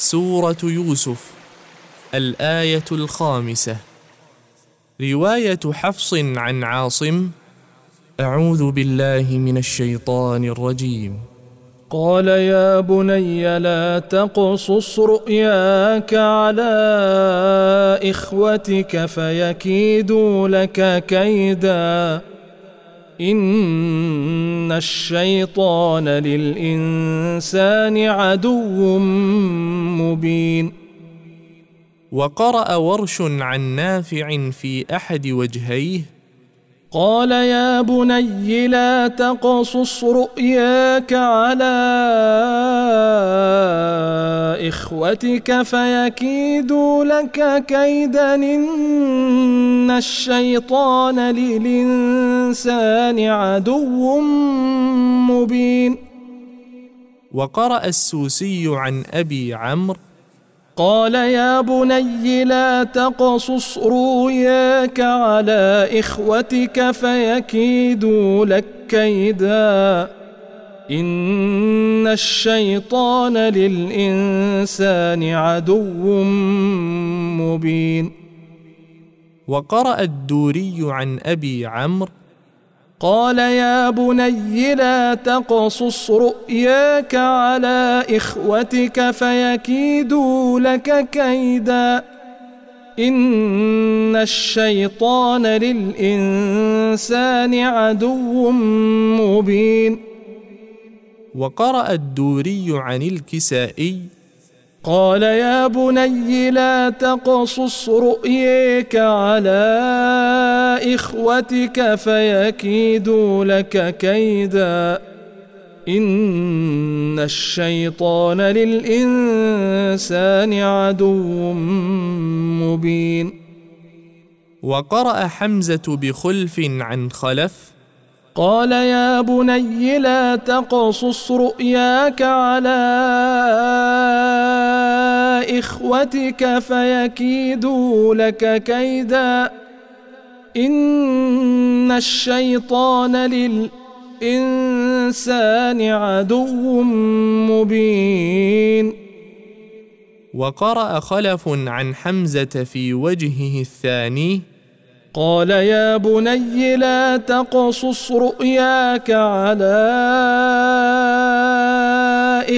سورة يوسف الآية الخامسة. رواية حفص عن عاصم أعوذ بالله من الشيطان الرجيم. قال يا بني لا تقصص رؤياك على إخوتك فيكيدوا لك كيداً. إن الشيطان للإنسان عدو مبين. وقرأ ورش عن نافع في أحد وجهيه قال يا بني لا تقصص رؤياك على إخوتك فيكيدوا لك كيدا إن الشيطان للإنسان عدو مبين. وقرأ السوسي عن أبي عمرو قال يا بني لا تقصص رؤياك على إخوتك فيكيدوا لك كيدا. إن الشيطان للإنسان عدو مبين. وقرأ الدوري عن أبي عمرو قال يا بني لا تقصص رؤياك على إخوتك فيكيدوا لك كيدا. إن الشيطان للإنسان عدو مبين. وقرأ الدوري عن الكسائي قال يا بني لا تقصص رؤيك على إخوتك فيكيدوا لك كيدا. إن الشيطان للإنسان عدو مبين. وقرأ حمزة بخلف عن خلف قال يا بني لا تقصص رؤياك على إخوتك فيكيدوا لك كيدا. إن الشيطان للإنسان عدو مبين. وقرأ خلف عن حمزة في وجهه الثاني قال يا بني لا تقصص رؤياك على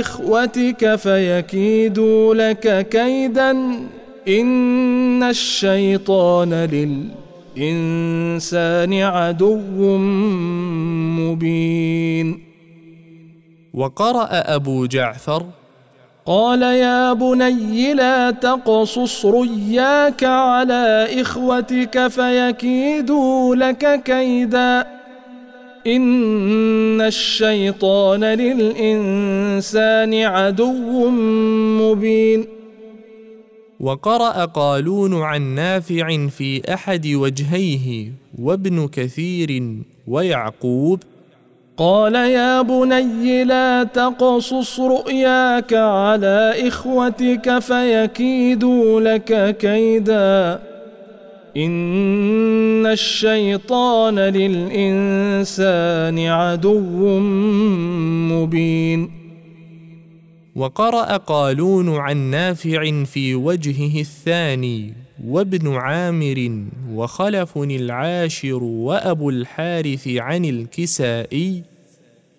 إخوتك فيكيدوا لك كيدا. إن الشيطان للإنسان عدو مبين. وقرأ أبو جعفر قال يا بني لا تقصص رياك على إخوتك فيكيدوا لك كيدا. إن الشيطان للإنسان عدو مبين. وقرأ قالون عن نافع في أحد وجهيه وابن كثير ويعقوب قال يا بني لا تقصص رؤياك على إخوتك فيكيدوا لك كيدا. إن الشيطان للإنسان عدو مبين. وقرأ قالون عن نافع في وجهه الثاني وابن عامر وخلف العاشر وأبو الحارث عن الكسائي